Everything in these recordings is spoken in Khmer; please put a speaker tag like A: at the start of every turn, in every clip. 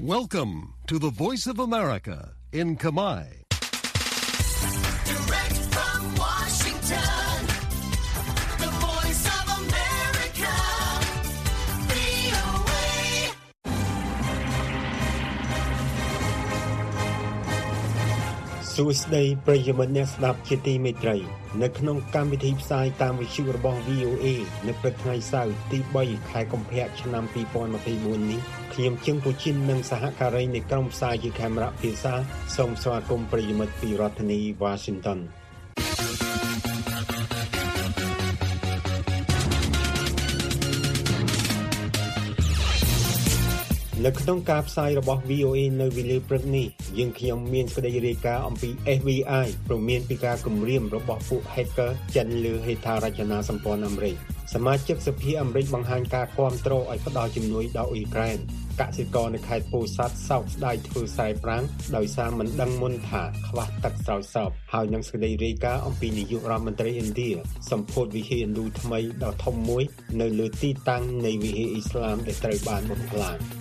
A: Welcome to the Voice of America in Kamai.
B: Direct from Washington,
C: សួស្តីប្រិយមិត្តអ្នកស្ដាប់ជាទីមេត្រី នៅក្នុងកម្មវិធីផ្សាយតាមវិទ្យុរបស់ VOA នៅព្រឹកថ្ងៃសៅរ៍ទី3ខែកុម្ភៈឆ្នាំ2024នេះខ្ញុំជឹងពូជីននិងសហការីនៃក្រុមផ្សាយជាខេមរៈភាសាសូមស្វាគមន៍ប្រិយមិត្តពីរដ្ឋធានី Washington នៅក្នុងការផ្សាយរបស់ VOA នៅវេលាព្រឹកនេះយើងខ្ញុំមានសេចក្តីរាយការណ៍អំពី FBI ព្រមានពីការគម្រាមរបស់ពួក hacker ចិនលើហេដ្ឋារចនាសម្ព័ន្ធអាមេរិកសមាជិកសភាអាមេរិកបង្ហាញការគាំទ្រឲ្យផ្ដល់ជំនួយដល់អ៊ុយក្រែនកសិករនៅខេត្តពោធិ៍សាត់សោកស្ដាយធ្វើស្រែប្រាំងដោយសារមិនដឹងមុនថាខ្វះទឹកស្រោចស្រពហើយនឹងសេចក្តីរាយការណ៍អំពីនាយករដ្ឋមន្ត្រីឥណ្ឌាសម្ពោធវិហារឥណ្ឌូថ្មីដ៏ធំមួយ នៅលើទីតាំងនៃវិហារអ៊ីស្លាមដែលត្រូវបានបំផ្លាញ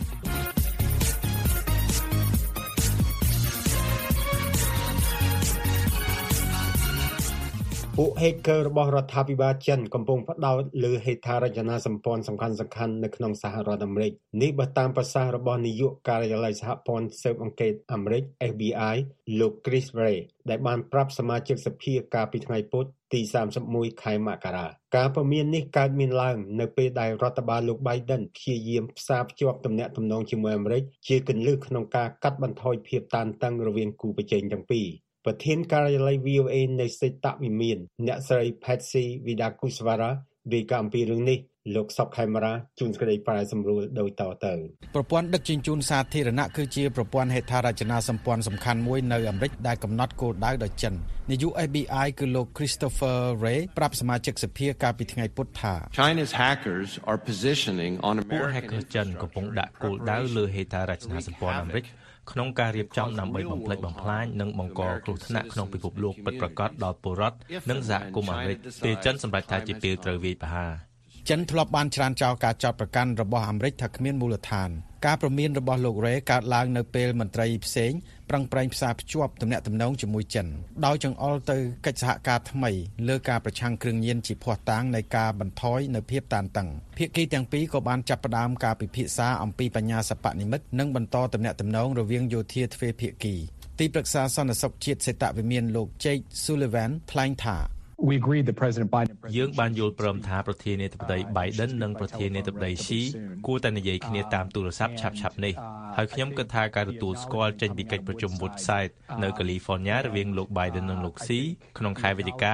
C: ពួក hacker របស់រដ្ឋាភិបាលចិនកំពុងផ្ដោតលើហេដ្ឋារចនាសម្ព័ន្ធសំខាន់ៗនៅក្នុងសហរដ្ឋអាមេរិកនេះបើតាមប្រសាសន៍របស់នាយកការិយាល័យសហព័ន្ធស៊ើបអង្កេតអាមេរិក FBI លោក Chris Wray ដែលបានប្រាប់សមាជិកសភាកាលពីថ្ងៃពុធទី31ខែមករាការព្រមាននេះកើតមានឡើងនៅពេលដែលរដ្ឋបាលលោក Biden ព្យាយាមផ្សារភ្ជាប់ទំនាក់ទំនងជាមួយអាមេរិកជាគន្លឹះក្នុងការកាត់បន្ថយភាពតានតឹងរវាងគូប្រជែងទាំងពីរ ប្រធានការិយាល័យ VOA នៃសេតវិមាន អ្នកស្រី Patsy Vidakuswara រាយការណ៍អំពីរឿងនេះលោកសុកខេមរាជួនសេចក្តីប្រាយសម្រួលដោយតទៅ
D: ប្រព័ន្ធដឹកជញ្ជូនសាធារណៈគឺជាប្រព័ន្ធហេដ្ឋារចនាសម្ព័ន្ធសំខាន់មួយនៅអាមេរិកដែលកំណត់គោលដៅដោយចិននាយក FBI គឺលោក Christopher Wray ប្រាប់សមាជិកសភាកាលពីថ្ងៃពុធថា
E: China's hackers are positioning on
F: ពួក
E: American
F: hacker ចិនកំពុងដាក់គោលដៅលើហេដ្ឋារចនាសម្ព័ន្ធអាមេរិក ក្នុងការរៀបចំដើម្បីបំផ្លិចបំផ្លាញនិងបង្កគ្រោះថ្នាក់ក្នុងពិភពលោកពិតប្រាកដដល់ពលរដ្ឋនិងសហគមន៍អាមេរិកពេលចិនសម្រេចថាជាពេលត្រូវវាយប្រហារ
D: ចិនធ្លាប់បានច្រានចោលការចោទប្រកាន់របស់អាមេរិកថាគ្មានមូលដ្ឋានការប្រមានរបស់លោក Ray កើតឡើងនៅពេលមន្ត្រីផ្សេងប្រឹងប្រែងផ្សារភ្ជាប់ទំនាក់ទំនងជាមួយចិនដោយចង្អុលទៅកិច្ចសហការថ្មីលើការប្រឆាំងគ្រឿងញៀនជាភ័ស្តុតាងនៃការបន្ថយនៅភាពតានតឹងភាគីទាំងពីរក៏បានចាប់ផ្ដើមការពិភាក្សាអំពីបញ្ញាសិប្បនិម្មិតនិងបន្តទំនាក់ទំនងរវាងយោធាទ្វេភាគីទីប្រឹក្សាសន្តិសុខជាតិសេតវិមានលោក Jake Sullivan ថ្លែងថា
G: We agreed that President Biden and
F: យើង
G: President
F: បានយល់ព្រមថាប្រធានាធិបតី Biden និងប្រធានាធិបតី Xi គួរតែនិយាយគ្នាតាមទូរស័ព្ទឆាប់ៗនេះហើយខ្ញុំគិតថាការទទួលស្គាល់ចេញពីកិច្ចប្រជុំ Woodside នៅ California រវាងលោក Biden និងលោក Xi ក្នុងខែវិច្ឆិកា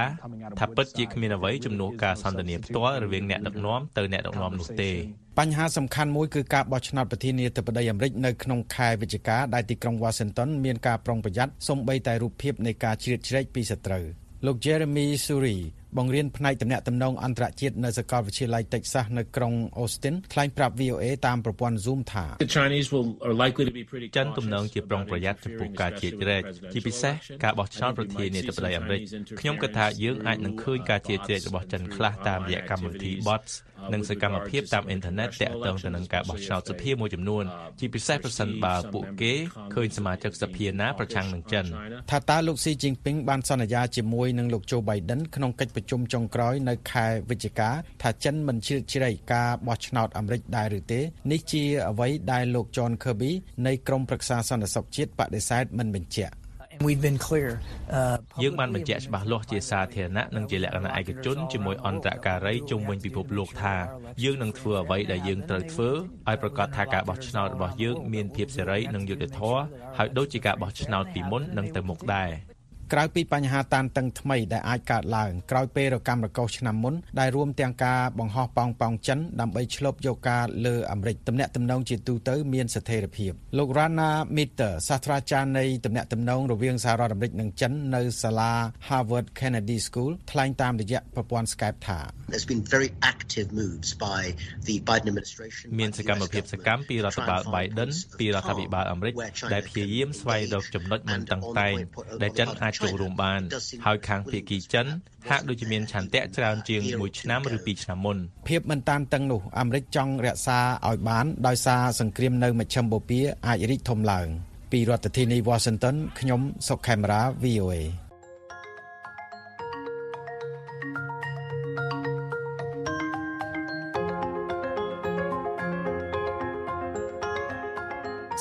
F: ថាពិតជាគ្មានអ្វីជំនួសការសន្ទនាផ្ទាល់រវាងអ្នកដឹកនាំទៅអ្នកដឹកនាំនោះទេ
D: បញ្ហាសំខាន់មួយគឺការបោះឆ្នោតប្រធានាធិបតីអាមេរិកនៅក្នុងខែវិច្ឆិកាដែលទីក្រុង Washington មានការប្រុងប្រយ័ត្នសូម្បីតែរូបភាពនៃការជ្រៀតជ្រែកពីសត្រូវ លោក Jeremy Suri បង្រៀនផ្នែកទំនាក់ទំនងអន្តរជាតិនៅសាកលវិទ្យាល័យ Texas នៅក្រុង Austin ថ្លែងប្រាប់ VOA តាមប្រព័ន្ធ Zoom ថា
H: The Chinese will are likely to be pretty
F: ចិនទំនងជាប្រុងប្រយ័ត្នចំពោះការជៀសជ្រែកជាពិសេសការបោះឆ្នោតប្រធានាធិបតីអាមេរិកខ្ញុំគិតថាយើងអាចនឹងឃើញការជៀសជ្រែករបស់ចិនខ្លះតាមរយៈកម្មវិធី bots និងសកម្មភាពតាមអ៊ីនធឺណិតទាក់ទងទៅនឹងការបោះឆ្នោតសភាមួយចំនួនជាពិសេសប្រសិនបើពួកគេឃើញសមាជិកសភាណាប្រឆាំងនឹងចិន
D: ថាតើលោកស៊ីជីនពីងបានសន្យាជាមួយនឹងលោកโจ Biden ក្នុងកិច្ចប្រជុំចុងក្រោយនៅខែវិច្ឆិកាថាចិនមិនជ្រៀតជ្រែកការបោះឆ្នោតអាមេរិកដែរឬទេនេះជាអ្វីដែលលោក John Kirby នៃក្រមប្រឹក្សាសន្តិសុខជាតិបដិសេធមិនបញ្ជាក់
I: And we've been clear. Uh,
F: យើងបានបញ្ជាក់ច្បាស់លាស់ជាសាធារណៈនិងជាលក្ខណៈឯកជនជាមួយអន្តរការីជុំវិញពិភពលោកថាយើងនឹងធ្វើអ្វីដែលយើងត្រូវធ្វើឲ្យប្រកាសថាការបោះឆ្នោតរបស់យើងមានភាពសេរីនិងយុត្តិធម៌ហើយដូចជាការបោះឆ្នោតពីមុននឹងទៅមុខដែរ
D: ក្រៅពីបញ្ហាតានតឹងថ្មីដែលអាចកើតឡើងក្រោយពេលរកម្មរកោសឆ្នាំមុនដែលរួមទាំងការបង្ហោះប៉ោងប៉ោងចិនដើម្បីឆ្លប់យកការលើអាមេរិកទំនាក់ទំនងជាទូទៅមានស្ថិរភាពលោក Rana Mitter សាស្ត្រាចារ្យនៃទំនាក់ទំនងរវាងសហរដ្ឋអាមេរិកនិងចិននៅសាលា Harvard Kennedy School ថ្លែងតាមរយៈប្រព័ន្ធ Skype ថា
J: There's been very active moves by the Biden administration
F: មានសកម្មភាពសកម្មពីរដ្ឋបាល Biden ពីរដ្ឋាភិបាលអាមេរិកដែលព្យាយាមស្វែងរកចំណុចមិនតឹងតែងដែលចិនអាចចូលរួមបាន ហើយខាងភាគីចិនហាក់ដូចជាមានឆន្ទៈច្រើនជាង1ឆ្នាំឬ2ឆ្នាំមុន
D: ភាពមិនតានតឹងនោះអាមេរិកចង់រក្សាឲ្យបានដោយសារសង្គ្រាមនៅមជ្ឈិមបូព៌ាអាចរីកធំឡើង ពីរដ្ឋធានី Washington ខ្ញុំសុកខេមរា VOA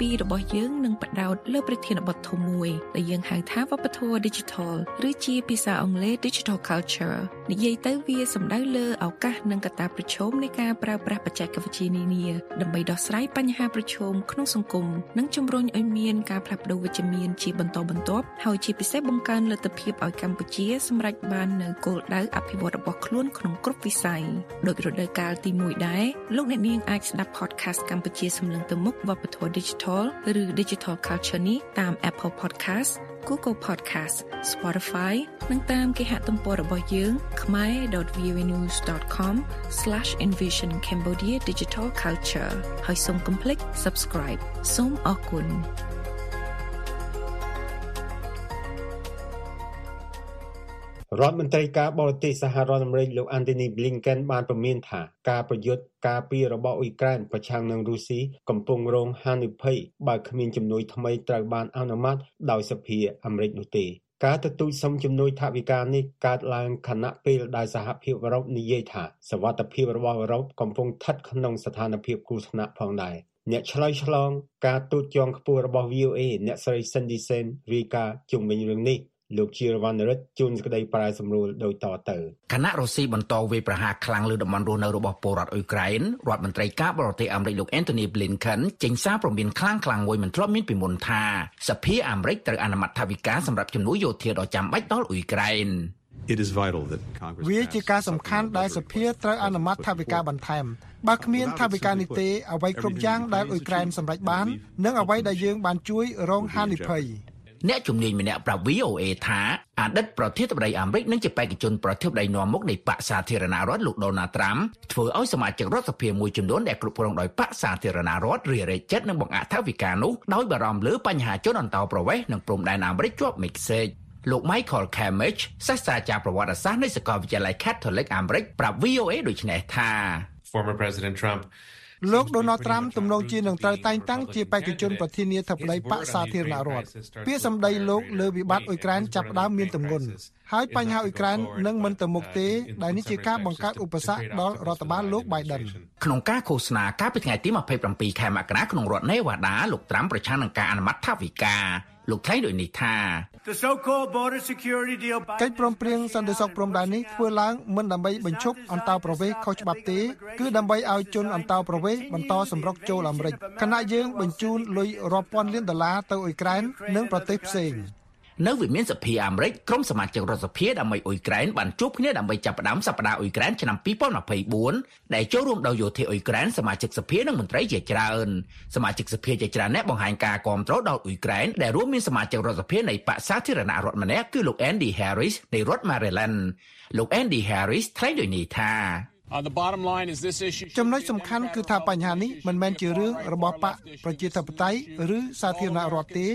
K: 2របស់យើងនឹងបដោតលើប្រធានបទធំមួយដែលយើងហៅថាវប្បធម៌ Digital ឬជាភាសាអង់គ្លេស Digital Culture និយាយទៅវាសំដៅលើឱកាសនិងកត្តាប្រឈមនៃការប្រើប្រាស់បច្ចេកវិទ្យានានាដើម្បីដោះស្រាយបញ្ហាប្រឈមក្នុងសង្គមនិងជំរុញឲ្យមានការផ្លាស់ប្តូរវិជ្ជមានជាបន្តបន្ទាប់ហើយជាពិសេសបង្កើនលទ្ធភាពឲ្យកម្ពុជាសម្រេចបាននូវគោលដៅអភិវឌ្ឍរបស់ខ្លួនក្នុងគ្រប់វិស័យដោយរដូវកាលទី1ដែរលោកអ្នកនាងអាចស្ដាប់ podcast កម្ពុជាសម្លឹងទៅមុខវប្បធម៌ Digital ឬ Digital Culture នេះតាម Apple Podcast Google Podcast Spotify និងតាមគេហទំព័ររបស់យើង khmer.voanews.com/envisioncambodia digital culture ហើយសូមកុំភ្លេច subscribe សូមអរគុណ
C: រដ្ឋមន្ត្រីការបរទេសសហរដ្ឋអាមេរិកលោក Anthony Blinken បានប្រមានថាការប្រយុទ្ធការពីរបស់អ៊ុយក្រែនប្រឆាំងនឹងរុស្ស៊ីកំពុងរងហានិភ័យបើគ្មានជំនួយថ្មីត្រូវបានអនុម័តដោយសភាអាមេរិកនោះទេការទទូចសុំជំនួយថវិកានេះកើតឡើងខណៈពេលដែលសហភាពអឺរ៉ុបនិយាយថាសវត្ថិភាពរបស់អឺរ៉ុបកំពុងស្ថិតក្នុងស្ថានភាពគ្រោះថ្នាក់ផងដែរអ្នកឆ្លើយឆ្លងការទូតជាន់ខ្ពស់របស់ VOA អ្នកស្រី Cindy Sen រាយការណ៍ជុំវិញរឿងនេះ លោកជារវណ្ណរិទ្ធជួនសេចក្តីប្រែសម្រួលដោយតទៅ
L: គណៈរុស្ស៊ីបន្តវាយប្រហារខ្លាំងលើតំបន់រស់នៅរបស់ពលរដ្ឋអ៊ុយក្រែនរដ្ឋមន្ត្រីការបរទេសអាមេរិកលោក Anthony Blinken ចេញសារព្រមានខ្លាំងខ្លាំងមួយមិនធ្លាប់មានពីមុនថាសភាអាមេរិកត្រូវអនុម័តថវិកាសម្រាប់ជំនួយយោធាដ៏ចាំបាច់ដល់អ៊ុយក្រែន
M: It is vital that Congress
N: វាជាការសំខាន់ដែលសភាត្រូវអនុម័តថវិកាបន្ថែមបើគ្មានថវិកានេះទេអ្វីគ្រប់យ៉ាងដែលអ៊ុយក្រែនសម្រេចបាននិងអ្វីដែលយើងបានជួយរងហានិភ័យ
L: អ្នកជំនាញម្នាក់ប្រាប់ VOA ថាអតីតប្រធានាធិបតីអាមេរិកនិងជាបេក្ខជនប្រធានាធិបតីនាំមុខនៃបកសាធារណរដ្ឋលោក Donald Trump ធ្វើឲ្យសមាជិករដ្ឋសភាមួយចំនួនដែលគ្រប់គ្រងដោយបកសាធារណរដ្ឋរារែកចិត្តនិងបង្អាក់ថវិកានោះដោយបារម្ភលើបញ្ហាជនអន្តោប្រវេសន៍និងព្រំដែនអាមេរិកជាប់មិចសេកលោក Michael Camage សាស្ត្រាចារ្យប្រវត្តិសាស្ត្រនៃសាកលវិទ្យាល័យ Catholic អាមេរិកប្រាប់ VOA ដូចនេះថា
M: former President Trump
N: លោក Donald Trump ទំនងជានឹងត្រូវតែងតាំងជាបេក្ខជនប្រធានាធិបតីបកសាធារណរដ្ឋពាក្យសម្ដីលោកលើវិបត្តិអ៊ុយក្រែនចាប់ផ្ដើមមានទម្ងន់ហើយបញ្ហាអ៊ុយក្រែននឹងមិនទៅមុខទេដែលនេះជាការបង្កើតឧបសគ្គដល់រដ្ឋបាលលោក Biden
L: ក្នុងការឃោសនាកាលពីថ្ងៃទី27ខែមករាក្នុងរដ្ឋ Nevada លោកត្រាំប្រឆាំងនឹងការអនុម័តថវិកា លោកថ្លែងដូចនេះថា
N: កិច្ចព្រមព្រៀងសន្តិសុខព្រំដែននេះធ្វើឡើងមិនដើម្បីបញ្ឈប់អន្តោប្រវេសន៍ខុសច្បាប់ទេគឺដើម្បីឲ្យជនអន្តោប្រវេសន៍បន្តសម្រុកចូលអាមេរិកខណៈយើងបញ្ជូនលុយរាប់ពាន់លានដុល្លារទៅអ៊ុយក្រែននិងប្រទេសផ្សេង
L: នៅវិមានសភាអាមេរិកក្រុមសមាជិករដ្ឋសភាដើម្បីអ៊ុយក្រែនបានជួបគ្នាដើម្បីចាប់ផ្ដើមសប្តាហ៍អ៊ុយក្រែនឆ្នាំ2024ដែលចូលរួមដោយយោធាអ៊ុយក្រែនសមាជិកសភានិងមន្ត្រីជាច្រើនសមាជិកសភាជាច្រើនអ្នកបង្ហាញការគាំទ្រដល់អ៊ុយក្រែនដែលរួមមានសមាជិករដ្ឋសភានៃបកសាធារណរដ្ឋម្នាក់គឺលោក Andy Harris នៃរដ្ឋ Maryland លោក Andy Harris ថ្លែងដូចនេះថា
N: Uh, the bottom line is this issue ចំណុចសំខាន់គឺថាបញ្ហានេះមិនមែនជារឿងរបស់បកប្រជាធិបតេយ្យឬសាធារណរដ្ឋទេ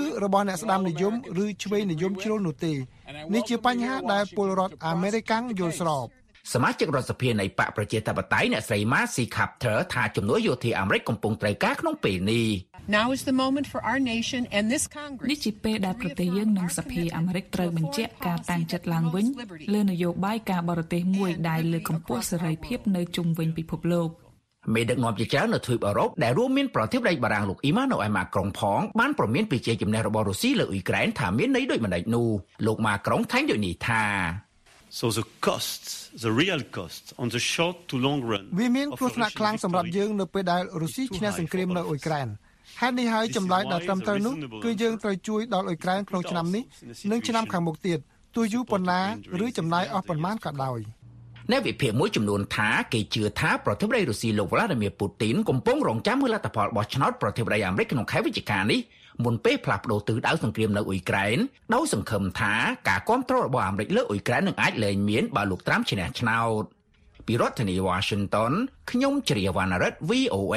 N: ឬរបស់អ្នកស្ដាំនិយមឬឆ្វេងនិយមជ្រុលនោះទេនេះជាបញ្ហាដែលពលរដ្ឋអាមេរិកាំងយល់ស្រប
L: សមាជិករដ្ឋសភានៃបកប្រជាធិបតេយ្យអ្នកស្រី Marcy Kaptur ថាជំនួយយោធាអាមេរិកកំពុងត្រូវការក្នុងពេលនេះ
O: Now is the moment for our nation and this Congress
K: នេះជាពេលដែលប្រទេសយើងនិងសភាអាមេរិកត្រូវបញ្ជាក់ការតាំងចិត្តឡើងវិញលើនយោបាយការបរទេសមួយដែលលើកកម្ពស់សេរីភាពនៅជុំវិញពិភពលោក
L: មេដឹកនាំជាច្រើននៅទ្វីបអឺរ៉ុបដែលរួមមានប្រធានាធិបតីបារាំងលោកអ៊ីម៉ានូអែលម៉ាក្រុងផងបានប្រមានពីជាជំនះរបស់រុស្ស៊ីលើអ៊ុយក្រែនថាមានន័យដូចមិនដេចនោះលោកម៉ាក្រុងថ្លែងដូចនេះថា
E: So the cost, the real cost on the short to long run
N: វាមានគ្រោះថ្នាក់ខ្លាំងសម្រាប់យើងនៅពេលដែលរុស្ស៊ីឈ្នះសង្គ្រាមនៅអ៊ុយក្រែនហេតុនេះហើយចម្លើយដ៏ត្រឹមត្រូវនោះគឺយើងត្រូវជួយដល់អ៊ុយក្រែនក្នុងឆ្នាំនេះនិងឆ្នាំខាងមុខទៀតទោះយូរប៉ុណ្ណាឬចំណាយអស់ប៉ុន្មានក៏ដោយ
L: អ្នកវិភាគមួយចំនួនថាគេជឿថាប្រធានាធិបតីរុស្ស៊ីលោក Vladimir Putin កំពុងរងចាំមើលលទ្ធផលបោះឆ្នោតប្រធានាធិបតីអាមេរិកក្នុងខែវិច្ឆិកានេះ មុនពេលផ្លាស់ប្តូរទិសដៅសង្គ្រាមនៅអ៊ុយក្រែនដោយសង្ឃឹមថាការគ្រប់គ្រងរបស់អាមេរិកលើអ៊ុយក្រែននឹងអាចលែងមានបើលោកត្រាំឈ្នះឆ្នោតពីរដ្ឋធានី Washington ខ្ញុំជ្រាវណ្ណរិទ្ធ VOA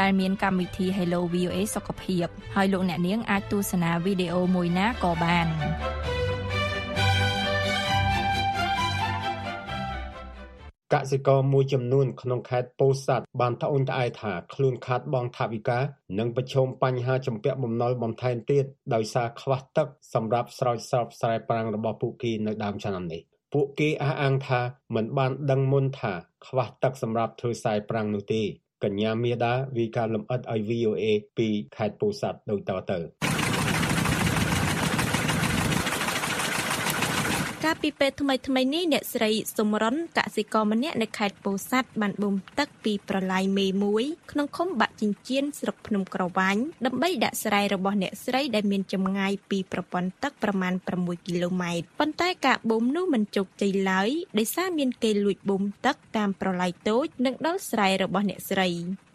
P: ដែលមានកម្មវិធី Hello VOA សុខភាពហើយលោកអ្នកនាងអាចទស្សនាវីដេអូមួយណាក៏បាន
C: កសិករមួយចំនួនក្នុងខេត្តពោធិ៍សាត់បានត្អូញត្អែថាខ្លួនខាតបង់ថវិកានិងប្រឈមបញ្ហាជំពាក់បំណុលបន្ថែមទៀតដោយសារខ្វះទឹកសម្រាប់ស្រោចស្រពស្រែប្រាំងរបស់ពួកគេនៅដើមឆ្នាំនេះពួកគេអះអាងថាមិនបានដឹងមុនថាខ្វះទឹកសម្រាប់ធ្វើស្រែប្រាំងនោះទេ កញ្ញាមាតាវិការលំអិតឲ្យ VOA ពីខេត្តពោធិ៍សាត់ដូចតទៅ
P: កាលពីពេលថ្មីថ្មីនេះអ្នកស្រីសុំរុនកសិករម្នាក់នៅខេត្តពោធិ៍សាត់បានបូមទឹកពីប្រឡាយមេមួយក្នុងឃុំបាក់ចិញ្ចៀនស្រុកភ្នំក្រវាញដើម្បីដាក់ស្រែរបស់អ្នកស្រីដែលមានចម្ងាយពីប្រព័ន្ធទឹកប្រមាណ6គីឡូម៉ែត្រប៉ុន្តែការបូមនោះមិនជោគជ័យឡើយដោយសារមានគេលួចបូមទឹកតាមប្រឡាយតូចនិងដល់ស្រែរបស់អ្នកស្រី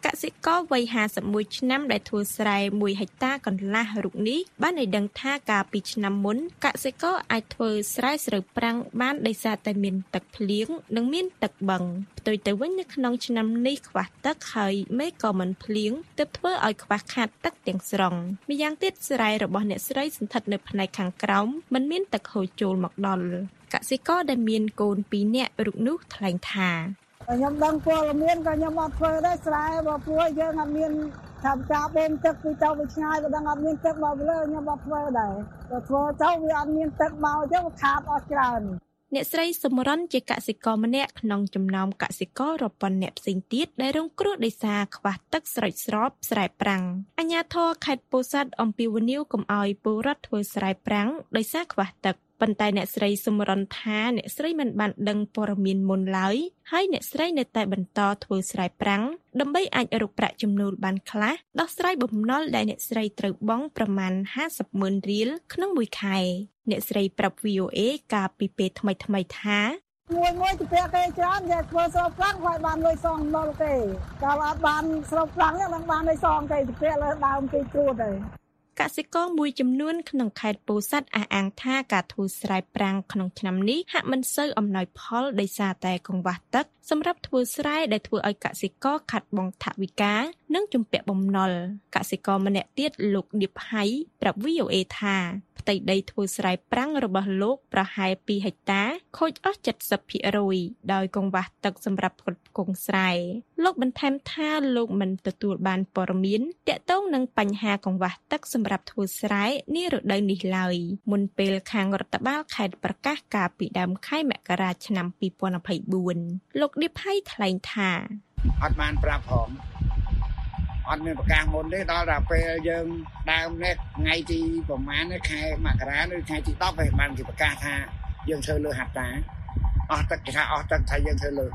P: កសិករវ័យ51ឆ្នាំដែលធ្វើស្រែ1ហិកតាកន្លះរូបនេះបានឲ្យដឹងថាកាលពីឆ្នាំមុនកសិករអាចធ្វើស្រែស្រូវប្រាំងបានដោយសារតែមានទឹកភ្លៀងនិងមានទឹកបឹងផ្ទុយទៅវិញនៅក្នុងឆ្នាំនេះខ្វះទឹកហើយមេឃក៏មិនភ្លៀងទើបធ្វើឲ្យខ្វះខាតទឹកទាំងស្រុងម្យ៉ាងទៀតស្រែរបស់អ្នកស្រីសន្ធិដ្ឋនៅផ្នែកខាងក្រោមមិនមានទឹកហូរចូលមកដល់កសិករដែលមានកូន2នាក់រូបនោះថ្លែងថា
Q: ខ្ញុំដឹងពលមានក៏ខ្ញុំអត់ធ្វើដែរស្រែបើព្រោះយើងអត់មានថាការបូមទឹកពីទៅវាឆ្ងាយក៏ដឹងអត់មានទឹកមកលើខ្ញុំអត់ធ្វើដែរបើធ្វើទៅវាអត់មានទឹកមកចឹងខាតអស់ច្រើន
P: អ្នកស្រីសមរនជាកសិករម្នាក់ក្នុងចំណោមកសិកររាប់ពាន់អ្នកផ្សេងទៀតដែលរងគ្រោះដោយសារខ្វះទឹកស្រោចស្រពស្រែប្រាំងអាជ្ញាធរខេត្តពោធិ៍សាត់អំពាវនាវកុំឲ្យពលរដ្ឋធ្វើស្រែប្រាំងដោយសារខ្វះទឹក ប៉ុន្តែអ្នកស្រីសមរនថាអ្នកស្រីមិនបានដឹងព័ត៌មានមុនឡើយហើយអ្នកស្រីនៅតែបន្តធ្វើស្រែប្រាំងដើម្បីអាចរកប្រាក់ចំណូលបានខ្លះដោះស្រាយបំណុលដែលអ្នកស្រីត្រូវបង់ប្រមាណ50ម៉ឺនរៀលក្នុងមួយខែអ្នកស្រីប្រាប់ VOA កាលពីពេលថ្មីថ្មីថា
Q: មួយមួយទៅពាក់គេច្រើនគេធ្វើស្រូបប្រាំងហើយបានលុយសងដុលគេកាលអត់បានស្រូបប្រាំងហ្នឹងបានលុយសងគេទៅពាក់លើដើមគេគ្រួតហើ
P: យ កសិករមួយចំនួនក្នុងខេត្តពោធិ៍សាត់អះអាងថាការធ្វើស្រែប្រាំងក្នុងឆ្នាំនេះហាក់មិនសូវអំណោយផលដោយសារតែកង្វះទឹកសម្រាប់ធ្វើស្រែដែលធ្វើឲ្យកសិករខាត់បង់ថវិកានិងជំពាក់បំណុលកសិករម្នាក់ទៀតលោកឌៀបហៃប្រាប់ VOA ថា ផ្ទៃដីធ្វើស្រែប្រាំងរបស់លោកប្រហែល2ហិកតាខូចអស់70%ដោយកង្វះទឹកសម្រាប់ផ្គត់ផ្គង់ស្រែលោកបន្ថែមថាលោកមិនទទួលបានព័ត៌មានទាក់ទងនឹងបញ្ហាកង្វះទឹកសម្រាប់ធ្វើស្រែនារដូវនេះឡើយមុនពេលខាងរដ្ឋបាលខេត្តប្រកាសកាលពីដើមខែមករាឆ្នាំ2024លោកឌីផៃថ្លែងថា
R: អត់បានប្រាប់ផង អត់មានប្រកាសមុនទេដល់តែពេលយើងដើមនេះថ្ងៃទីប្រហែលខែមករាឬថ្ងៃទី10ហើយបានគេប្រកាសថាយើងធ្វើលើហត្តាអស់ទឹកគេថាអស់ទឹកថាយើងធ្វើលើ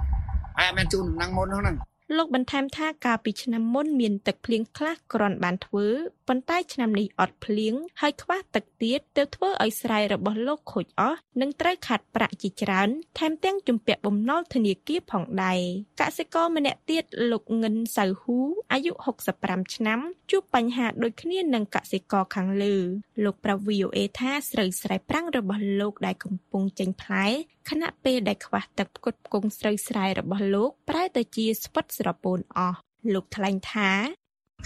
R: ហើយអត់មានជូនដំណឹងមុននោះហ្នឹង
P: លោកបន្ថែមថាកាលពីឆ្នាំមុនមានទឹកភ្លៀងខ្លះគ្រាន់បានធ្វើប៉ុន្តែឆ្នាំនេះអត់ភ្លៀងហើយខ្វះទឹកទៀតទើបធ្វើឲ្យស្រែរបស់លោកខូចអស់និងត្រូវខាត់ប្រាក់ជាច្រើនថែមទាំងជំពាក់បំណុលធនាគារផងដែរកសិករម្នាក់ទៀតលោកងិនសៅហ៊ូអាយុ65ឆ្នាំជួបបញ្ហាដូចគ្នានឹងកសិករខាងលើលោកប្រាប់ VOA ថាស្រូវស្រែប្រាំងរបស់លោកដែលកំពុងចេញផ្លែខណៈពេលដែលខ្វះទឹកផ្គត់ផ្គង់ស្រូវស្រែរបស់លោក ប្រែទៅជាស្វិតស្រពោនអស់លោកថ្លែងថា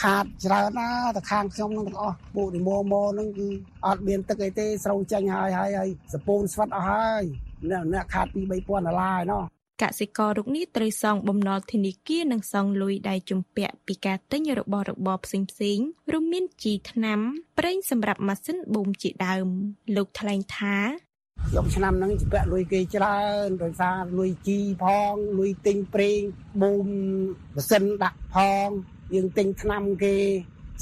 Q: ខាតច្រើនណាស់ទៅខាងខ្ញុំនឹងទាំងអស់ពួកនីម៉ូម៉ូនឹងគឺអត់មានទឹកអីទេស្រូវចេញហើយហើយហើយសពូនស្វិតអស់ហើយអ្នកអ្នកខាតពី3000ដុល្លារឯណោះ
P: កសិកររូបនេះត្រូវសងបំណុលធនាគារនិងសងលុយដែលជំពាក់ពីការទិញរបស់របរផ្សេងៗរួមមានជីថ្នាំប្រេងសម្រាប់ម៉ាស៊ីនបូមជាដើម លោកថ្លែងថា
S: យកឆ្នាំហ្នឹងជាពាក់លុយគេច្រើនដោយសារលុយជីផងលុយទិញប្រេងបូមម៉ាស៊ីនដាក់ផងយើងទិញថ្នាំគេ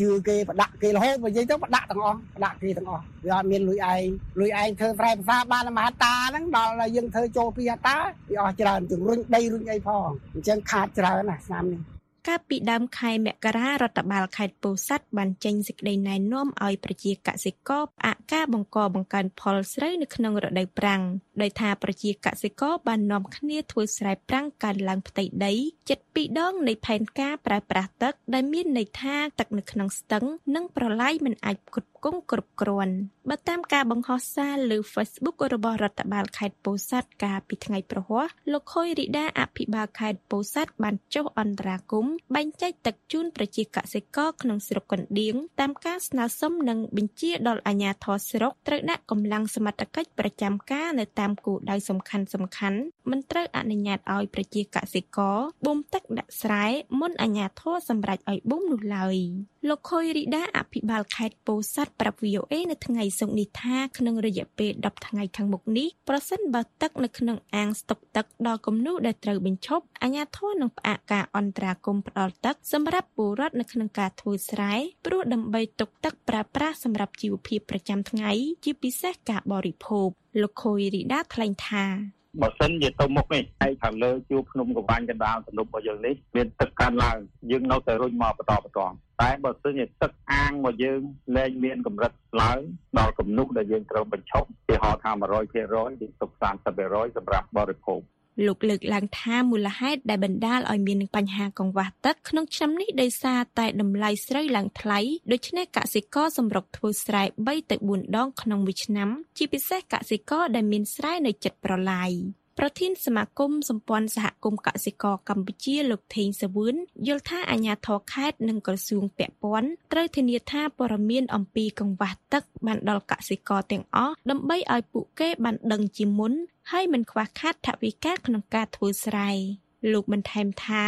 S: ជឿគេបដាក់គេរហូតបើនិយាយទៅបដាក់ទាំងអស់បដាក់គេទាំងអស់វាអត់មានលុយឯងលុយឯងធ្វើស្រែភាសាបានមហតាហ្នឹងដល់យើងធ្វើចូលពីហតាវាអស់ច្រើនជំរុញដីរុញអីផងអញ្ចឹងខាតច្រើនណាស់ឆ្នាំនេះ
P: កាលពីដើមខែមករារដ្ឋបាលខេត្តពោធិ៍សាត់បានចេញសេចក្តីណែនាំឲ្យប្រជាកសិករផ្អាកការបង្កបង្កើនផលស្រូវនៅក្នុងរដូវប្រាំងដោយថាប្រជាកសិករបាននាំគ្នាធ្វើស្រែប្រាំងកើនឡើងផ្ទៃដីជិត2ដងនៃផែនការប្រើប្រាស់ទឹកដែលមានន័យថាទឹកនៅក្នុងស្ទឹង និងប្រឡាយមិនអាចផ្គត់ផ្គង់គ្រប់គ្រាន់ បើតាមការបង្ហោះសារលើ Facebook របស់រដ្ឋបាលខេត្តពោធិ៍សាត់កាលពីថ្ងៃប្រហ័សលោកខុយរីដាអភិបាលខេត្តពោធិ៍សាត់បានចុះអន្តរាគមន៍បែងចែកទឹកជូនប្រជាកសិករក្នុងស្រុកកណ្ដៀងតាមការស្នើសុំនិងបញ្ជាដល់អាជ្ញាធរស្រុកត្រូវដាក់កម្លាំងសមត្ថកិច្ចប្រចាំការនៅតាមគោលដៅសំខាន់សំខាន់មិនត្រូវអនុញ្ញាតឲ្យប្រជាកសិករបូមទឹកដាក់ស្រែមុនអាជ្ញាធរសម្រេចឲ្យបូមនោះឡើយលោកខុយរីដាអភិបាលខេត្តពោធិ៍សាត់ប្រាប់ VOA នៅថ្ងៃសុក្រនេះថាក្នុងរយៈពេល10ថ្ងៃខាងមុខនេះប្រសិនបើទឹកនៅក្នុងអាងស្តុកទឹកដល់គំនូដែលត្រូវបញ្ឈប់អាជ្ញាធរនឹងផ្អាកការអន្តរាគមន៍ផ្ដល់ទឹកសម្រាប់ពលរដ្ឋនៅក្នុងការធ្វើស្រែព្រោះដើម្បីទុកទឹកប្រើប្រាស់សម្រាប់ជីវភាពប្រចាំថ្ងៃ ជាពិសេសការបរិភោគលោកខុយរីដាថ្លែងថា
T: បើសិនជាទៅមុខនេះហើយខាងលើជួរភ្នំកវាញ់កណ្ដាលទំនប់របស់យើងនេះមានទឹកកើនឡើងយើងនៅតែរុញមកបន្តបន្តតែបើសិនជាទឹកអាងរបស់យើងលែងមានកម្រិតឡើងដល់គំនុះដែលយើងត្រូវបញ្ឈប់គេហៅថា100%យើងទុក30%សម្រាប់បរិភោគ
P: លោកលើកឡើងថាមូលហេតុដែលបណ្ដាលឲ្យមានបញ្ហាកង្វះទឹកក្នុងឆ្នាំនេះដោយសារតែតម្លៃស្រូវឡើងថ្លៃដូច្នេះកសិករសម្រុកធ្វើស្រែ3ទៅ4ដងក្នុងមួយឆ្នាំ ជាពិសេសកសិករដែលមានស្រែនៅជិតប្រឡាយ ប្រធានសមាគមសម្ព័ន្ធសហគមន៍កសិករកម្ពុជាលោកថេងសាវឿនយល់ថាអាជ្ញាធរខេត្តនិងក្រសួងពាក់ព័ន្ធត្រូវធានាថាព័ត៌មានអំពីកង្វះទឹកបានដល់កសិករទាំងអស់ដើម្បីឲ្យពួកគេបានដឹងជាមុនហើយមិនខ្វះខាតថវិកាក្នុងការធ្វើស្រែលោកបន្ថែមថា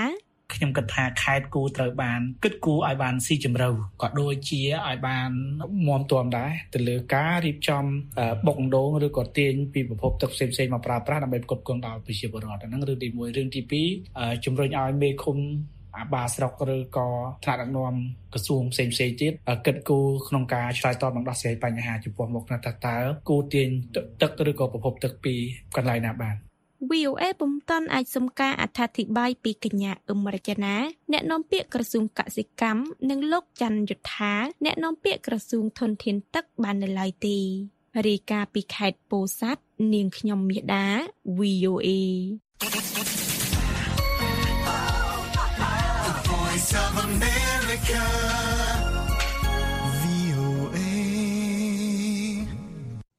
I: ខ្ញុំគិតថាខេត្តគូត្រូវបានគិតគូរឲ្យបានស៊ីជម្រៅក៏ដូចជាឲ្យបានមមទាំដែរទៅលើការរៀបចំបុកដងឬក៏ទាញពីប្រភពទឹកផ្សេងៗមកប្រើប្រាស់ដើម្បីផ្គត់ផ្គង់ដល់ប្រជាពលរដ្ឋហ្នឹងរឿងទី1រឿងទី2ជំរុញឲ្យមេឃុំអាបាស្រុកឬក៏ថ្នាក់ដឹកនាំក្រសួងផ្សេងផ្សេងទៀតគិតគូរក្នុងការឆ្លើយតបនិងដោះស្រាយបញ្ហាចំពោះមុខថាតើគូទាញទឹកឬក៏ប្រភពទឹកពីកន្លែងណាបាន
P: VOA ពុំតាន់អាចសុំការអត្ថាធិប្បាយពីកញ្ញាអឹមរចនាអ្នកនាំពាក្យក្រសួងកសិកម្មនិងលោកច័ន្ទយុធា អ្នកនាំពាក្យក្រសួងធនធានទឹកបាននៅឡើយទេរាយការណ៍ពីខេត្តពោធិ៍សាត់នាងខ្ញុំមាសដា VOA
B: Voice of America.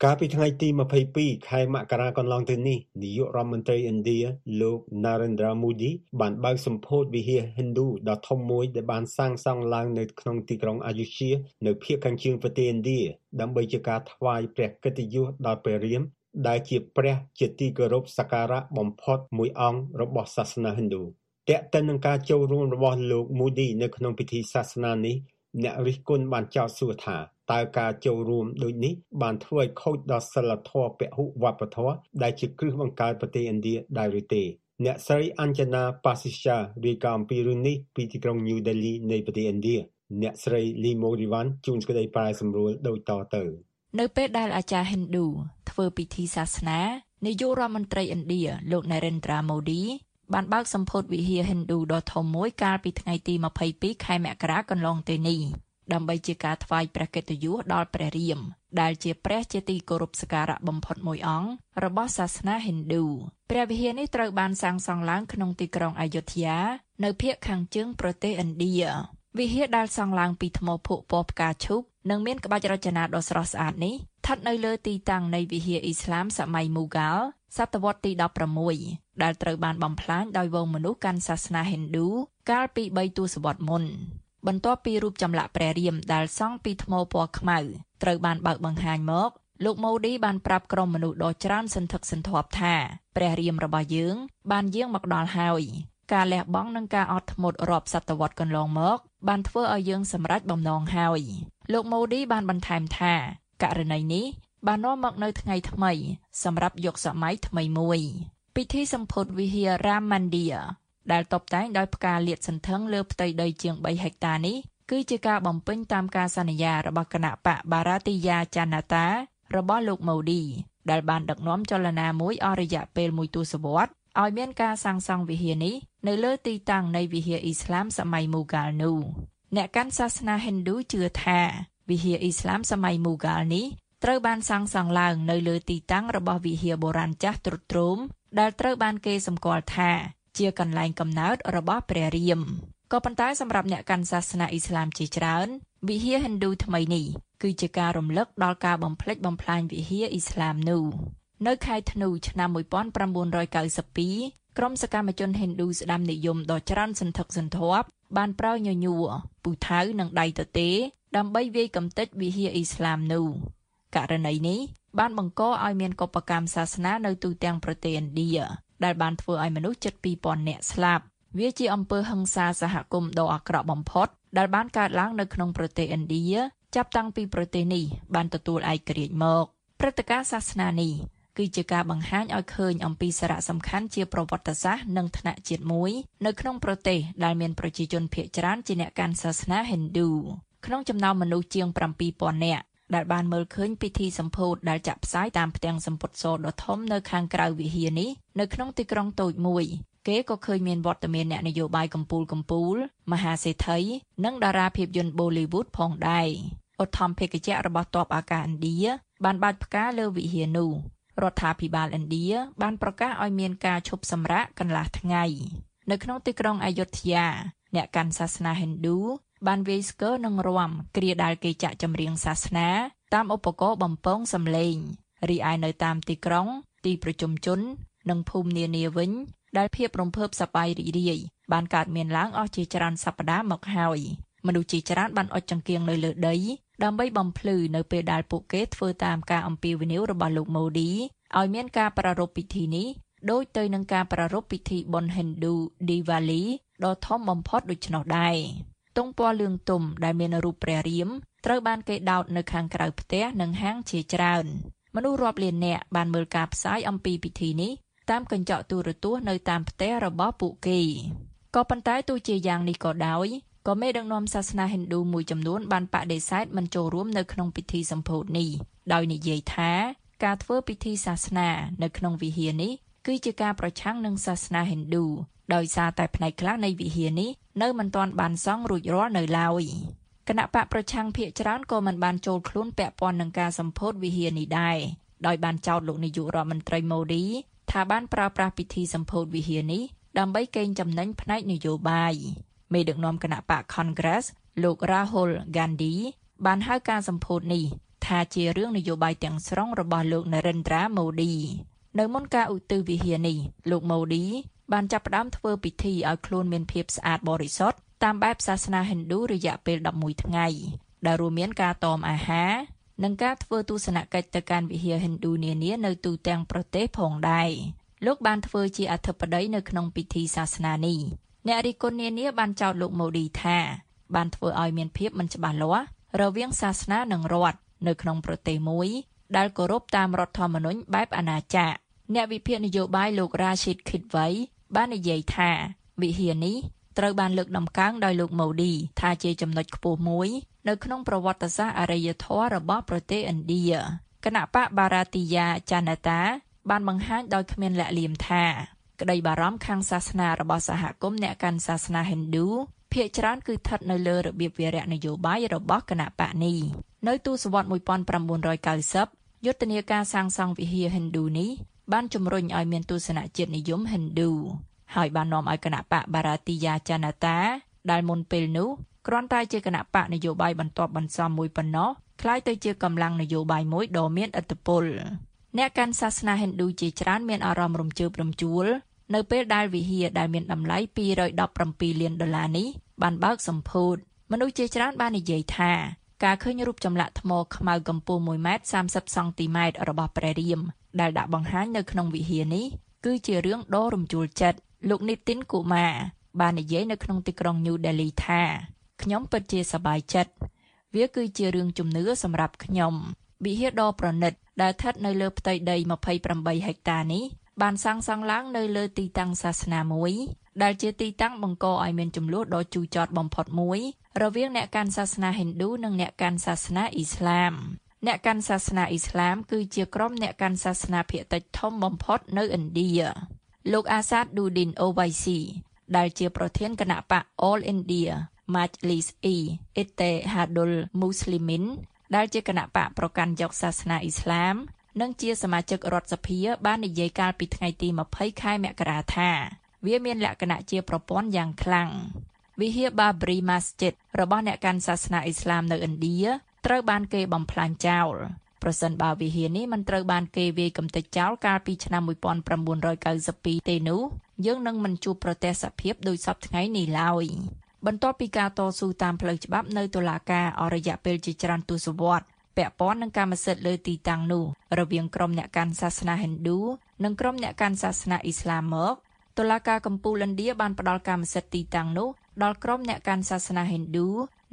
C: កាលពីថ្ងៃទី22ខែមករាកន្លងទៅនេះនាយករដ្ឋមន្ត្រីឥណ្ឌាលោក Narendra Modi បានបើកសម្ពោធវិហារ Hindu ដ៏ធំមួយដែលបានសាងសង់ឡើងនៅក្នុងទីក្រុង Ayodhya នៅភាគខាងជើងប្រទេសឥណ្ឌាដើម្បីជាការថ្វាយព្រះកិត្តិយសដល់ព្រះរាមដែលជាព្រះជាទីគោរពសក្ការៈបំផុតមួយអង្គរបស់សាសនា Hindu តេតិននឹងការចូលរួមរបស់លោក Modi នៅក្នុងពិធីសាសនានេះ អ្នករិះគន់បានចោទសួរថាតើការចូលរួមដូចនេះបានធ្វើឲ្យខូចដល់សិលធម៌ពហុវប្បធម៌ដែលជាគ្រឹះបង្កើតប្រទេសឥណ្ឌាដែរឬទេអ្នកស្រីអញ្ជនាប៉ាស៊ីសារាយការណ៍អំពីរឿងនេះពីទីក្រុង New Delhi នៃប្រទេសឥណ្ឌាអ្នកស្រី Limo Rivan ជួនសេចក្តីប្រែសម្រួលដូចតទៅ
U: នៅពេលដែលអាចារ្យ Hindu ធ្វើពិធីសាសនានាយករដ្ឋមន្ត្រីឥណ្ឌាលោក Narendra Modi បានបើកសម្ពោធវិហារ Hindu ដ៏ធំមួយកាលពីថ្ងៃទី22ខែមករាកន្លងទៅនេះដើម្បីជាការថ្វាយព្រះកិត្តិយសដល់ព្រះរាម ដែលជាព្រះជាទីគោរពសក្ការៈបំផុតមួយអង្គរបស់សាសនា Hindu ព្រះវិហារនេះត្រូវបានសាងសង់ឡើងក្នុងទីក្រុងអយុធ្យា នៅភាគខាងជើងប្រទេសឥណ្ឌាវិហារដែលសង់ឡើងពីថ្មភក់ពណ៌ផ្កាឈូកនិងមានក្បាច់រចនាដ៏ស្រស់ស្អាតនេះស្ថិតនៅលើទីតាំងនៃវិហារអ៊ីស្លាមសម័យមូហ្គាល់សតវត្សទី16 ដែលត្រូវបានបំផ្លាញដោយវងមនុស្សកាន់សាសនា Hindu កាលពី3ទសវត្សរ៍មុនបន្ទាប់ពីរូបចម្លាក់ព្រះរាមដែលសង់ពីថ្មពណ៌ខ្មៅត្រូវបានបើកបង្ហាញមកលោកម៉ូឌីបានប្រាប់ក្រុមមនុស្សដ៏ច្រើនសន្ធឹកសន្ធាប់ថាព្រះរាមរបស់យើង បានយាងមកដល់ហើយការលះបង់និងការអត់ធ្មត់រាប់សតវត្សកន្លងមក បានធ្វើឲ្យយើងសម្រេចបំណងហើយលោកម៉ូឌីបានបន្ថែមថាករណីនេះបាននាំមកនៅថ្ងៃថ្មី សម្រាប់យុគសម័យថ្មីមួយ ពិធីសម្ពោធវិហាររ៉ាម៉ាន់ឌីដែលតបតែងដោយផ្កាលាតសន្ធឹងលើផ្ទៃដីជាង3ហិកតានេះគឺជាការបំពេញតាមការសន្យារបស់គណៈបកបារ៉ាទីយ៉ាចាណាតារបស់លោកម៉ូឌីដែលបានដឹកនាំចលនាមួយអស់រយៈពេលមួយទសវត្សរ៍ឲ្យមានការសាងសង់វិហារនេះនៅលើទីតាំងនៃវិហារអ៊ីស្លាមសម័យមូហ្គាល់នោះអ្នកកាន់សាសនាហិណ្ឌូជឿថាវិហារអ៊ីស្លាមសម័យមូហ្គាល់នេះ ត្រូវបានសាងសង់ឡើងនៅលើទីតាំងរបស់វិហារបុរាណចាស់ទ្រុឌទ្រោមដែលត្រូវបានគេសម្គាល់ថាជាកន្លែងកំណើតរបស់ព្រះរាមក៏ប៉ុន្តែសម្រាប់អ្នកកាន់សាសនាអ៊ីស្លាមជាច្រើន វិហារហិណ្ឌូថ្មីនេះគឺជាការរំលឹកដល់ការបំផ្លិចបំផ្លាញវិហារអ៊ីស្លាមនោះនៅខែធ្នូឆ្នាំ1992ក្រុមសកម្មជនហិណ្ឌូស្ដាំនិយមដ៏ច្រើនសន្ធឹកសន្ធាប់បានប្រើញញួរពូថៅនិងដៃទទេដើម្បីវាយកំទេចវិហារអ៊ីស្លាមនោះ ករណីនេះបានបង្កឲ្យមានកុបកម្មសាសនានៅទូទាំងប្រទេសឥណ្ឌាដែលបានធ្វើឲ្យមនុស្សជិត2000នាក់ស្លាប់វាជាអំពើហិង្សាសហគមន៍ដ៏អាក្រក់បំផុត ដែលបានកើតឡើងនៅក្នុងប្រទេសឥណ្ឌាចាប់តាំងពីប្រទេសនេះបានទទួលឯករាជ្យមកព្រឹត្តិការណ៍សាសនានេះគឺជាការបង្ហាញឲ្យឃើញអំពីសារៈសំខាន់ជាប្រវត្តិសាស្ត្រនិងថ្នាក់ជាតិមួយនៅក្នុងប្រទេសដែលមានប្រជាជនភាគច្រើនជាអ្នកកាន់សាសនាហិណ្ឌូក្នុងចំណោមមនុស្សជាង7000នាក់ ដែលបានមើលឃើញពិធីសម្ពោធដែលចាក់ផ្សាយតាមផ្ទាំងសម្ពុតសដ៏ធំនៅខាងក្រៅវិហារនេះនៅក្នុងទីក្រុងតូចមួយគេក៏ឃើញមានវត្តមានអ្នកនយោបាយកម្ពូលកម្ពូលមហាសេដ្ឋីនិងតារាភាពយន្ត Bollywood ផងដែរឧទ្ធម្ភាគចក្ររបស់ទ័ពអាកាសឥណ្ឌាបានបាចផ្កាលើវិហារនោះរដ្ឋាភិបាលឥណ្ឌាបានប្រកាសឲ្យមានការឈប់សម្រាកកន្លះថ្ងៃ នៅក្នុងទីក្រុងអយុធយាអ្នកកាន់សាសនាហិណ្ឌូ បានវាយស្គរនិងរាំគ្រាដែលគេចាក់ចម្រៀងសាសនា តាមឧបករណ៍បំពងសំឡេងរីឯនៅតាមទីក្រុង ទីប្រជុំជន និងភូមិនានាវិញ ដែលភាពរំភើបសប្បាយរីករាយបានកើតមានឡើងអស់ជាច្រើនសប្តាហ៍មកហើយមនុស្សជាច្រើនបានអុជចង្គៀងនៅលើដីដើម្បីបំភ្លឺនៅពេលដែលពួកគេធ្វើតាមការអំពាវនាវរបស់លោកម៉ូឌីឲ្យមានការប្រារព្ធពិធីនេះដូចទៅនឹងការប្រារព្ធពិធីបុណ្យហិណ្ឌូ Diwali ដ៏ធំបំផុតដូច្នោះដែរ ទង់ពណ៌លឿងទុំដែលមានរូបព្រះរាមត្រូវបានគេដោតនៅខាងក្រៅផ្ទះនិងហាងជាច្រើនមនុស្សរាប់លាននាក់បានមើលការផ្សាយអំពីពិធីនេះតាមកញ្ចក់ទូរទស្សន៍នៅតាមផ្ទះរបស់ពួកគេក៏ប៉ុន្តែទោះជាយ៉ាងនេះក៏ដោយក៏មេដឹកនាំសាសនាហិណ្ឌូមួយចំនួនបានបដិសេធមិនចូលរួមនៅក្នុងពិធីសម្ពោធនេះដោយនិយាយថាការធ្វើពិធីសាសនានៅក្នុងវិហារនេះ គឺជាការប្រឆាំងនឹងសាសនាហិណ្ឌូដោយសារតែផ្នែកខ្លះនៃវិហារនេះនៅមិនទាន់បានសង់រួចរាល់នៅឡើយគណៈបកប្រឆាំងភាគច្រើនក៏មិនបានចូលខ្លួនពាក់ព័ន្ធនឹងការសម្ពោធវិហារនេះដែរដោយបានចោទលោកនាយករដ្ឋមន្ត្រីម៉ូឌីថាបានប្រើប្រាស់ពិធីសម្ពោធវិហារនេះដើម្បីកេងចំណេញផ្នែកនយោបាយមេដឹកនាំគណៈបក Congress លោក Rahul Gandhi បានហៅការសម្ពោធនេះថាជារឿងនយោបាយទាំងស្រុងរបស់លោក Narendra Modi នៅមុនការឧទ្ទិសវិហារនេះលោក Modi បានចាប់ផ្ដើមធ្វើពិធីឲ្យខ្លួនមានភាពស្អាតបរិសុទ្ធតាមបែបសាសនាហិណ្ឌូរយៈពេល11ថ្ងៃដែលរួមមានការតមអាហារនិងការធ្វើទស្សនកិច្ចទៅកាន់វិហារហិណ្ឌូនានានៅទូទាំងប្រទេសផងដែរលោកបានធ្វើជាអធិបតីនៅក្នុងពិធីសាសនានេះអ្នករិះគន់នានាបានចោទលោកម៉ូឌីថាបានធ្វើឲ្យមានភាពមិនច្បាស់លាស់រវាងសាសនានិងរដ្ឋនៅក្នុងប្រទេសមួយ ដែលគោរពតាមរដ្ឋធម្មនុញ្ញបែបអាណាចក្រអ្នកវិភាគនយោបាយលោក Rashid Khidwai បាននិយាយថាវិហារនេះត្រូវបានលើកដំកើងដោយលោកម៉ូឌីថាជាចំណុចខ្ពស់មួយនៅក្នុងប្រវត្តិសាស្ត្រអរិយធម៌របស់ប្រទេសឥណ្ឌាគណៈបកបារ៉ាទីយ៉ាចាណាតា បានបង្ហាញដោយគ្មានលាក់លៀមថា ក្តីបារម្ភខាងសាសនារបស់សហគមន៍អ្នកកាន់សាសនាហិណ្ឌូភាគច្រើនគឺស្ថិតនៅលើរបៀបវារៈនយោបាយរបស់គណៈបកនេះនៅទសវត្សរ៍1990យុទ្ធនាការសាងសង់វិហារហិណ្ឌូនេះបានជំរុញឲ្យមានទស្សនៈជាតិនិយមហិណ្ឌូហើយបាននាំឲ្យគណៈបកបារ៉ាទីយ៉ាចាណាតាដែលមុនពេលនោះគ្រាន់តែជាគណៈបកនយោបាយបន្ទាប់បន្សំមួយប៉ុណ្ណោះคล้ายទៅជាកម្លាំងនយោបាយមួយដ៏មានឥទ្ធិពលអ្នកកាន់សាសនាហិណ្ឌូជាច្រើនមានអារម្មណ៍រំជើបរំជួលនៅពេលដែលវិហារដែលមានតម្លៃ217លានដុល្លារនេះបានបើកសម្ពោធមនុស្សជាច្រើនបាននិយាយថា ការឃើញរូបចម្លាក់ថ្មខ្មៅកម្ពស់1ម៉ែត្រ30សង់ទីម៉ែត្ររបស់ព្រះរាម ដែលដាក់បង្ហាញនៅក្នុងវិហារនេះគឺជារឿងដ៏រំជួលចិត្តលោកនីតិនកូម៉ាបាននិយាយនៅក្នុងទីក្រុង New Delhi ថាខ្ញុំពិតជាសប្បាយចិត្តវាគឺជារឿងជំនឿសម្រាប់ខ្ញុំវិហារដ៏ប្រណិតដែលស្ថិតនៅលើផ្ទៃដី28ហិកតានេះបានសាងសង់ឡើងនៅលើទីតាំងសាសនាមួយដែលជាទីតាំងបង្កឲ្យមានចំនួនដ៏ជូរចត់បំផុតមួយ រវាងអ្នកកាន់សាសនាហិណ្ឌូនិងអ្នកកាន់សាសនាអ៊ីស្លាមអ្នកកាន់សាសនាអ៊ីស្លាមគឺជាក្រុមអ្នកកាន់សាសនាភាគតិចធំបំផុតនៅឥណ្ឌាលោកអាសាតឌូឌីនអូវៃស៊ីដែលជាប្រធានគណៈបក All India Majlis e Ittehadul Muslimin ដែលជាគណៈបកប្រកាន់យកសាសនាអ៊ីស្លាម និងជាសមាជិករដ្ឋសភា បាននិយាយកាលពីថ្ងៃទី20ខែមករាថា វាមានលក្ខណៈជាប្រព័ន្ធយ៉ាងខ្លាំង វិហារ Babri Masjid របស់អ្នកកាន់សាសនាអ៊ីស្លាមនៅឥណ្ឌាត្រូវបានគេបំផ្លាញចោលប្រសិនបើវិហារនេះមិនត្រូវបានគេវាយកំទេចចោលកាលពីឆ្នាំ1992ទេនោះយើងនឹងមិនជួបប្រទេសសភាពដោយសពថ្ងៃនេះឡើយបន្ទាប់ពីការតស៊ូតាមផ្លូវច្បាប់នៅតុលាការអស់រយៈពេលជាច្រើនទសវត្សរ៍ពាក់ព័ន្ធនឹងកម្មសិទ្ធិលើទីតាំងនោះរវាងក្រុមអ្នកកាន់សាសនាហិណ្ឌូនិងក្រុមអ្នកកាន់សាសនាអ៊ីស្លាមមកតុលាការកំពូលឥណ្ឌាបានផ្ដល់កម្មសិទ្ធិទីតាំងនោះ ដល់ក្រុមអ្នកកាន់សាសនាហិណ្ឌូ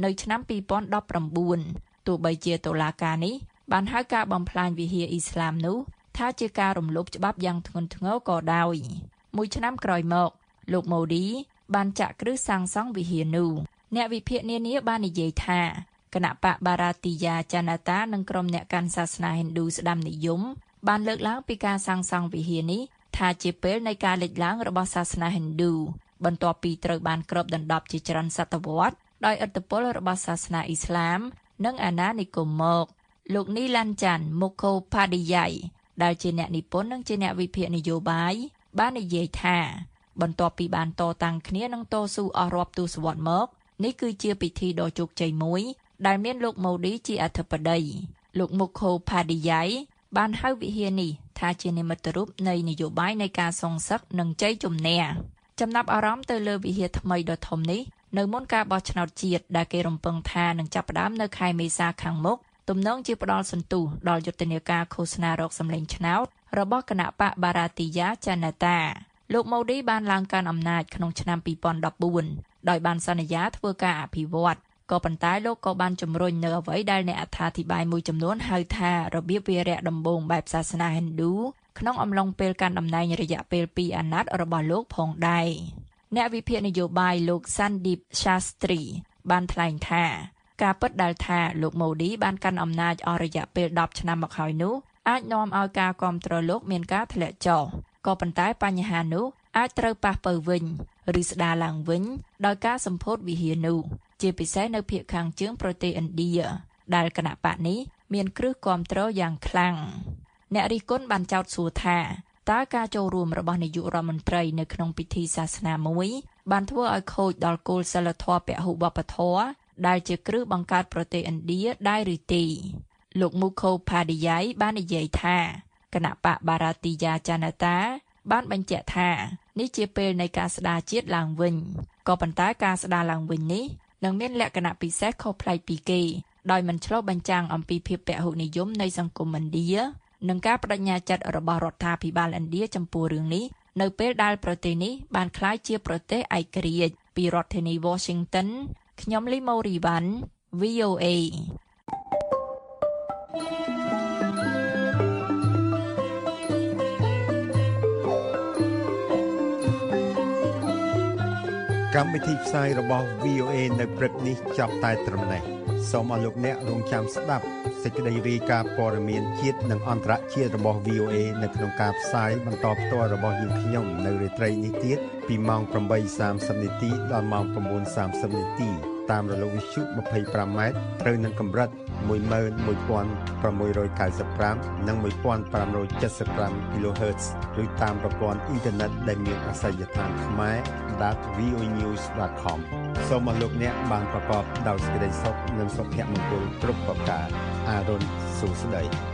U: នៅឆ្នាំ2019ទោះបីជាតុលាការនេះបានហៅការបំផ្លាញវិហារអ៊ីស្លាមនោះថាជាការរំលោភច្បាប់យ៉ាងធ្ងន់ធ្ងរក៏ដោយមួយឆ្នាំក្រោយមក លោកម៉ូឌីបានចាក់គ្រឹះសាងសង់វិហារនោះអ្នកវិភាគនានាបាននិយាយថាគណៈបកបារ៉ាទីយ៉ាចាណាតានិងក្រុមអ្នកកាន់សាសនាហិណ្ឌូស្ដាំនិយមបានលើកឡើងពីការសាងសង់វិហារនេះថាជាពេលនៃការលេចឡើងរបស់សាសនាហិណ្ឌូ បន្ទាប់ពីត្រូវបានគ្របដណ្ដប់ជាច្រើនសតវត្សដោយឥទ្ធិពលរបស់សាសនាអ៊ីស្លាម និងអាណានិគមមកលោកនីឡាន់ចាន់មុខូផាឌីយ៉ៃដែលជាអ្នកនិពន្ធនិងជាអ្នកវិភាគនយោបាយបាននិយាយថា បន្ទាប់ពីបានតតាំងគ្នានឹងតស៊ូអស់រាប់ទសវត្សរ៍មកនេះគឺជាពិធីដ៏ជោគជ័យមួយ ដែលមានលោកម៉ូឌីជាអធិបតីលោកមុខូផាឌីយ៉ៃបានហៅវិហារនេះថាជានិមិត្តរូបនៃនយោបាយនៃការសងសឹកនិងជ័យជំនះ ចំណាប់អារម្មណ៍ទៅលើវិហារថ្មីដ៏ធំនេះនៅមុនការបោះឆ្នោតជាតិដែលគេរំពឹងថានឹងចាប់ផ្ដើមនៅខែមេសាខាងមុខទំនងជាផ្ដល់សន្ទុះដល់យុទ្ធនាការឃោសនារកសម្លេងឆ្នោតរបស់គណៈបកបារ៉ាទីយ៉ាចាណាតាលោកម៉ូឌីបានឡើងកាន់អំណាចក្នុងឆ្នាំ2014ដោយបានសន្យាធ្វើការអភិវឌ្ឍក៏ប៉ុន្តែលោកក៏បានជំរុញនៅអ្វីដែលអ្នកអត្ថាធិប្បាយមួយចំនួនហៅថារបៀបវារៈដំបូងបែបសាសនាហិណ្ឌូ ក្នុងអំឡុងពេលកាន់តំណែងរយៈពេល2អាណត្តិរបស់លោកផងដែរអ្នកវិភាគនយោបាយលោក Sandip Shastri បានថ្លែងថាការពិតដែលថាលោកម៉ូឌីបានកាន់អំណាចអស់រយៈពេល10ឆ្នាំមកហើយនោះអាចនាំឲ្យការគ្រប់គ្រងលោកមានការធ្លាក់ចុះក៏ប៉ុន្តែបញ្ហានោះអាចត្រូវប៉ះពើវិញឬស្ដារឡើងវិញដោយការសម្ពោធវិហារនោះជាពិសេសនៅភាគខាងជើងប្រទេសឥណ្ឌាដែលគណៈបកនេះមានគ្រឹះគ្រប់គ្រងយ៉ាងខ្លាំង អ្នករិះគន់បានចោទសួរថាតើការចូលរួមរបស់នាយករដ្ឋមន្ត្រីនៅក្នុងពិធីសាសនាមួយបានធ្វើឲ្យខូចដល់គោលសិលធម៌ពហុវប្បធម៌ដែលជាគ្រឹះបង្កើតប្រទេសឥណ្ឌាដែរឬទេលោកមូខូផាឌីយ៉ៃបាននិយាយថាគណៈបកបារ៉ាទីយ៉ាចាណាតា បានបញ្ជាក់ថានេះជាពេលនៃការស្ដារជាតិឡើងវិញក៏ប៉ុន្តែការស្ដារឡើងវិញនេះនឹងមានលក្ខណៈពិសេសខុសប្លែកពីគេដោយមិនឆ្លុះបញ្ចាំងអំពីភាពពហុនិយមនៃសង្គមឥណ្ឌា និងការបដិញ្ញាចិត្តរបស់រដ្ឋាភិបាលឥណ្ឌាចំពោះរឿងនេះនៅពេលដែលប្រទេសនេះបានក្លាយជាប្រទេសឯករាជ្យពីរដ្ឋធានី Washington ខ្ញុំលីម៉ូរីវ៉ាន់ VOA
C: កម្មវិធីផ្សាយរបស់ VOA នៅព្រឹកនេះចាប់តែត្រឹមនេះសូមអរលោកអ្នករងចាំស្ដាប់ សេចក្តីរាយការណ៍ព័ត៌មានជាតិនិងអន្តរជាតិរបស់ VOA នៅក្នុងការផ្សាយបន្តផ្ទាល់របស់យើងខ្ញុំនៅរាត្រីនេះទៀតពីម៉ោង8:30នាទីដល់ម៉ោង9:30នាទីតាមរលកវិទ្យុ 25m ត្រូវនឹងកម្រិត11695និង1575 kHz ឬតាមប្រព័ន្ធអ៊ីនធឺណិតដែលមានអាសយដ្ឋានខ្មែរ .voenews.com សូមអរលោកអ្នកបានប្រកបដោយសេចក្តីសុខនិងសុភមង្គលគ្រប់ប្រការ អារុនសុស្ដី